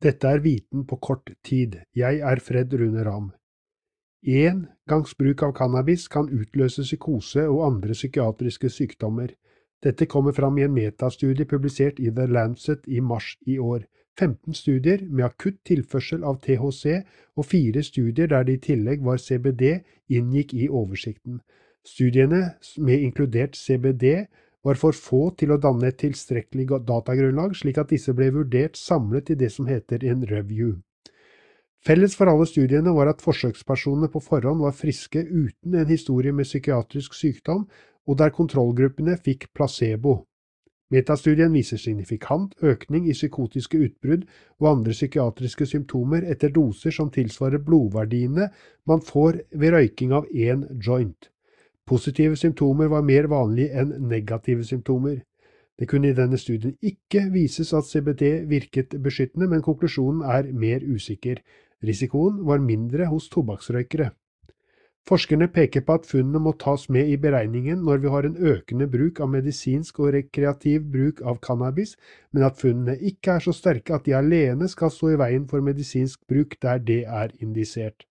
Dette er viten på kort tid. Jeg er Fred Rune Ram. Én gangs bruk av cannabis kan utløse psykose og andre psykiatriske sykdommer. Dette kommer fram i en metastudie publisert i The Lancet i mars i år. 15 studier med akutt tilførsel av THC og fire studier der det i tillegg var CBD, inngikk i oversikten. Studiene, med inkludert CBD, var for få til å danne et tilstrekkelig datagrunnlag, slik at disse ble vurdert samlet i det som heter en review. Felles for alle studiene var at forsøkspersonene på forhånd var friske uten en historie med psykiatrisk sykdom, og der kontrollgruppene fikk placebo. Metastudien viser signifikant økning i psykotiske utbrudd og andre psykiatriske symptomer etter doser som tilsvarer blodverdiene man får ved røyking av én joint. Positive symptomer var mer vanlige enn negative symptomer. Det kunne i denne studien ikke vises at CBD virket beskyttende, men konklusjonen er mer usikker. Risikoen var mindre hos tobakksrøykere. Forskerne peker på at funnene må tas med i beregningen når vi har en økende bruk av medisinsk og rekreativ bruk av cannabis, men at funnene ikke er så sterke at de alene skal stå i veien for medisinsk bruk der det er indisert.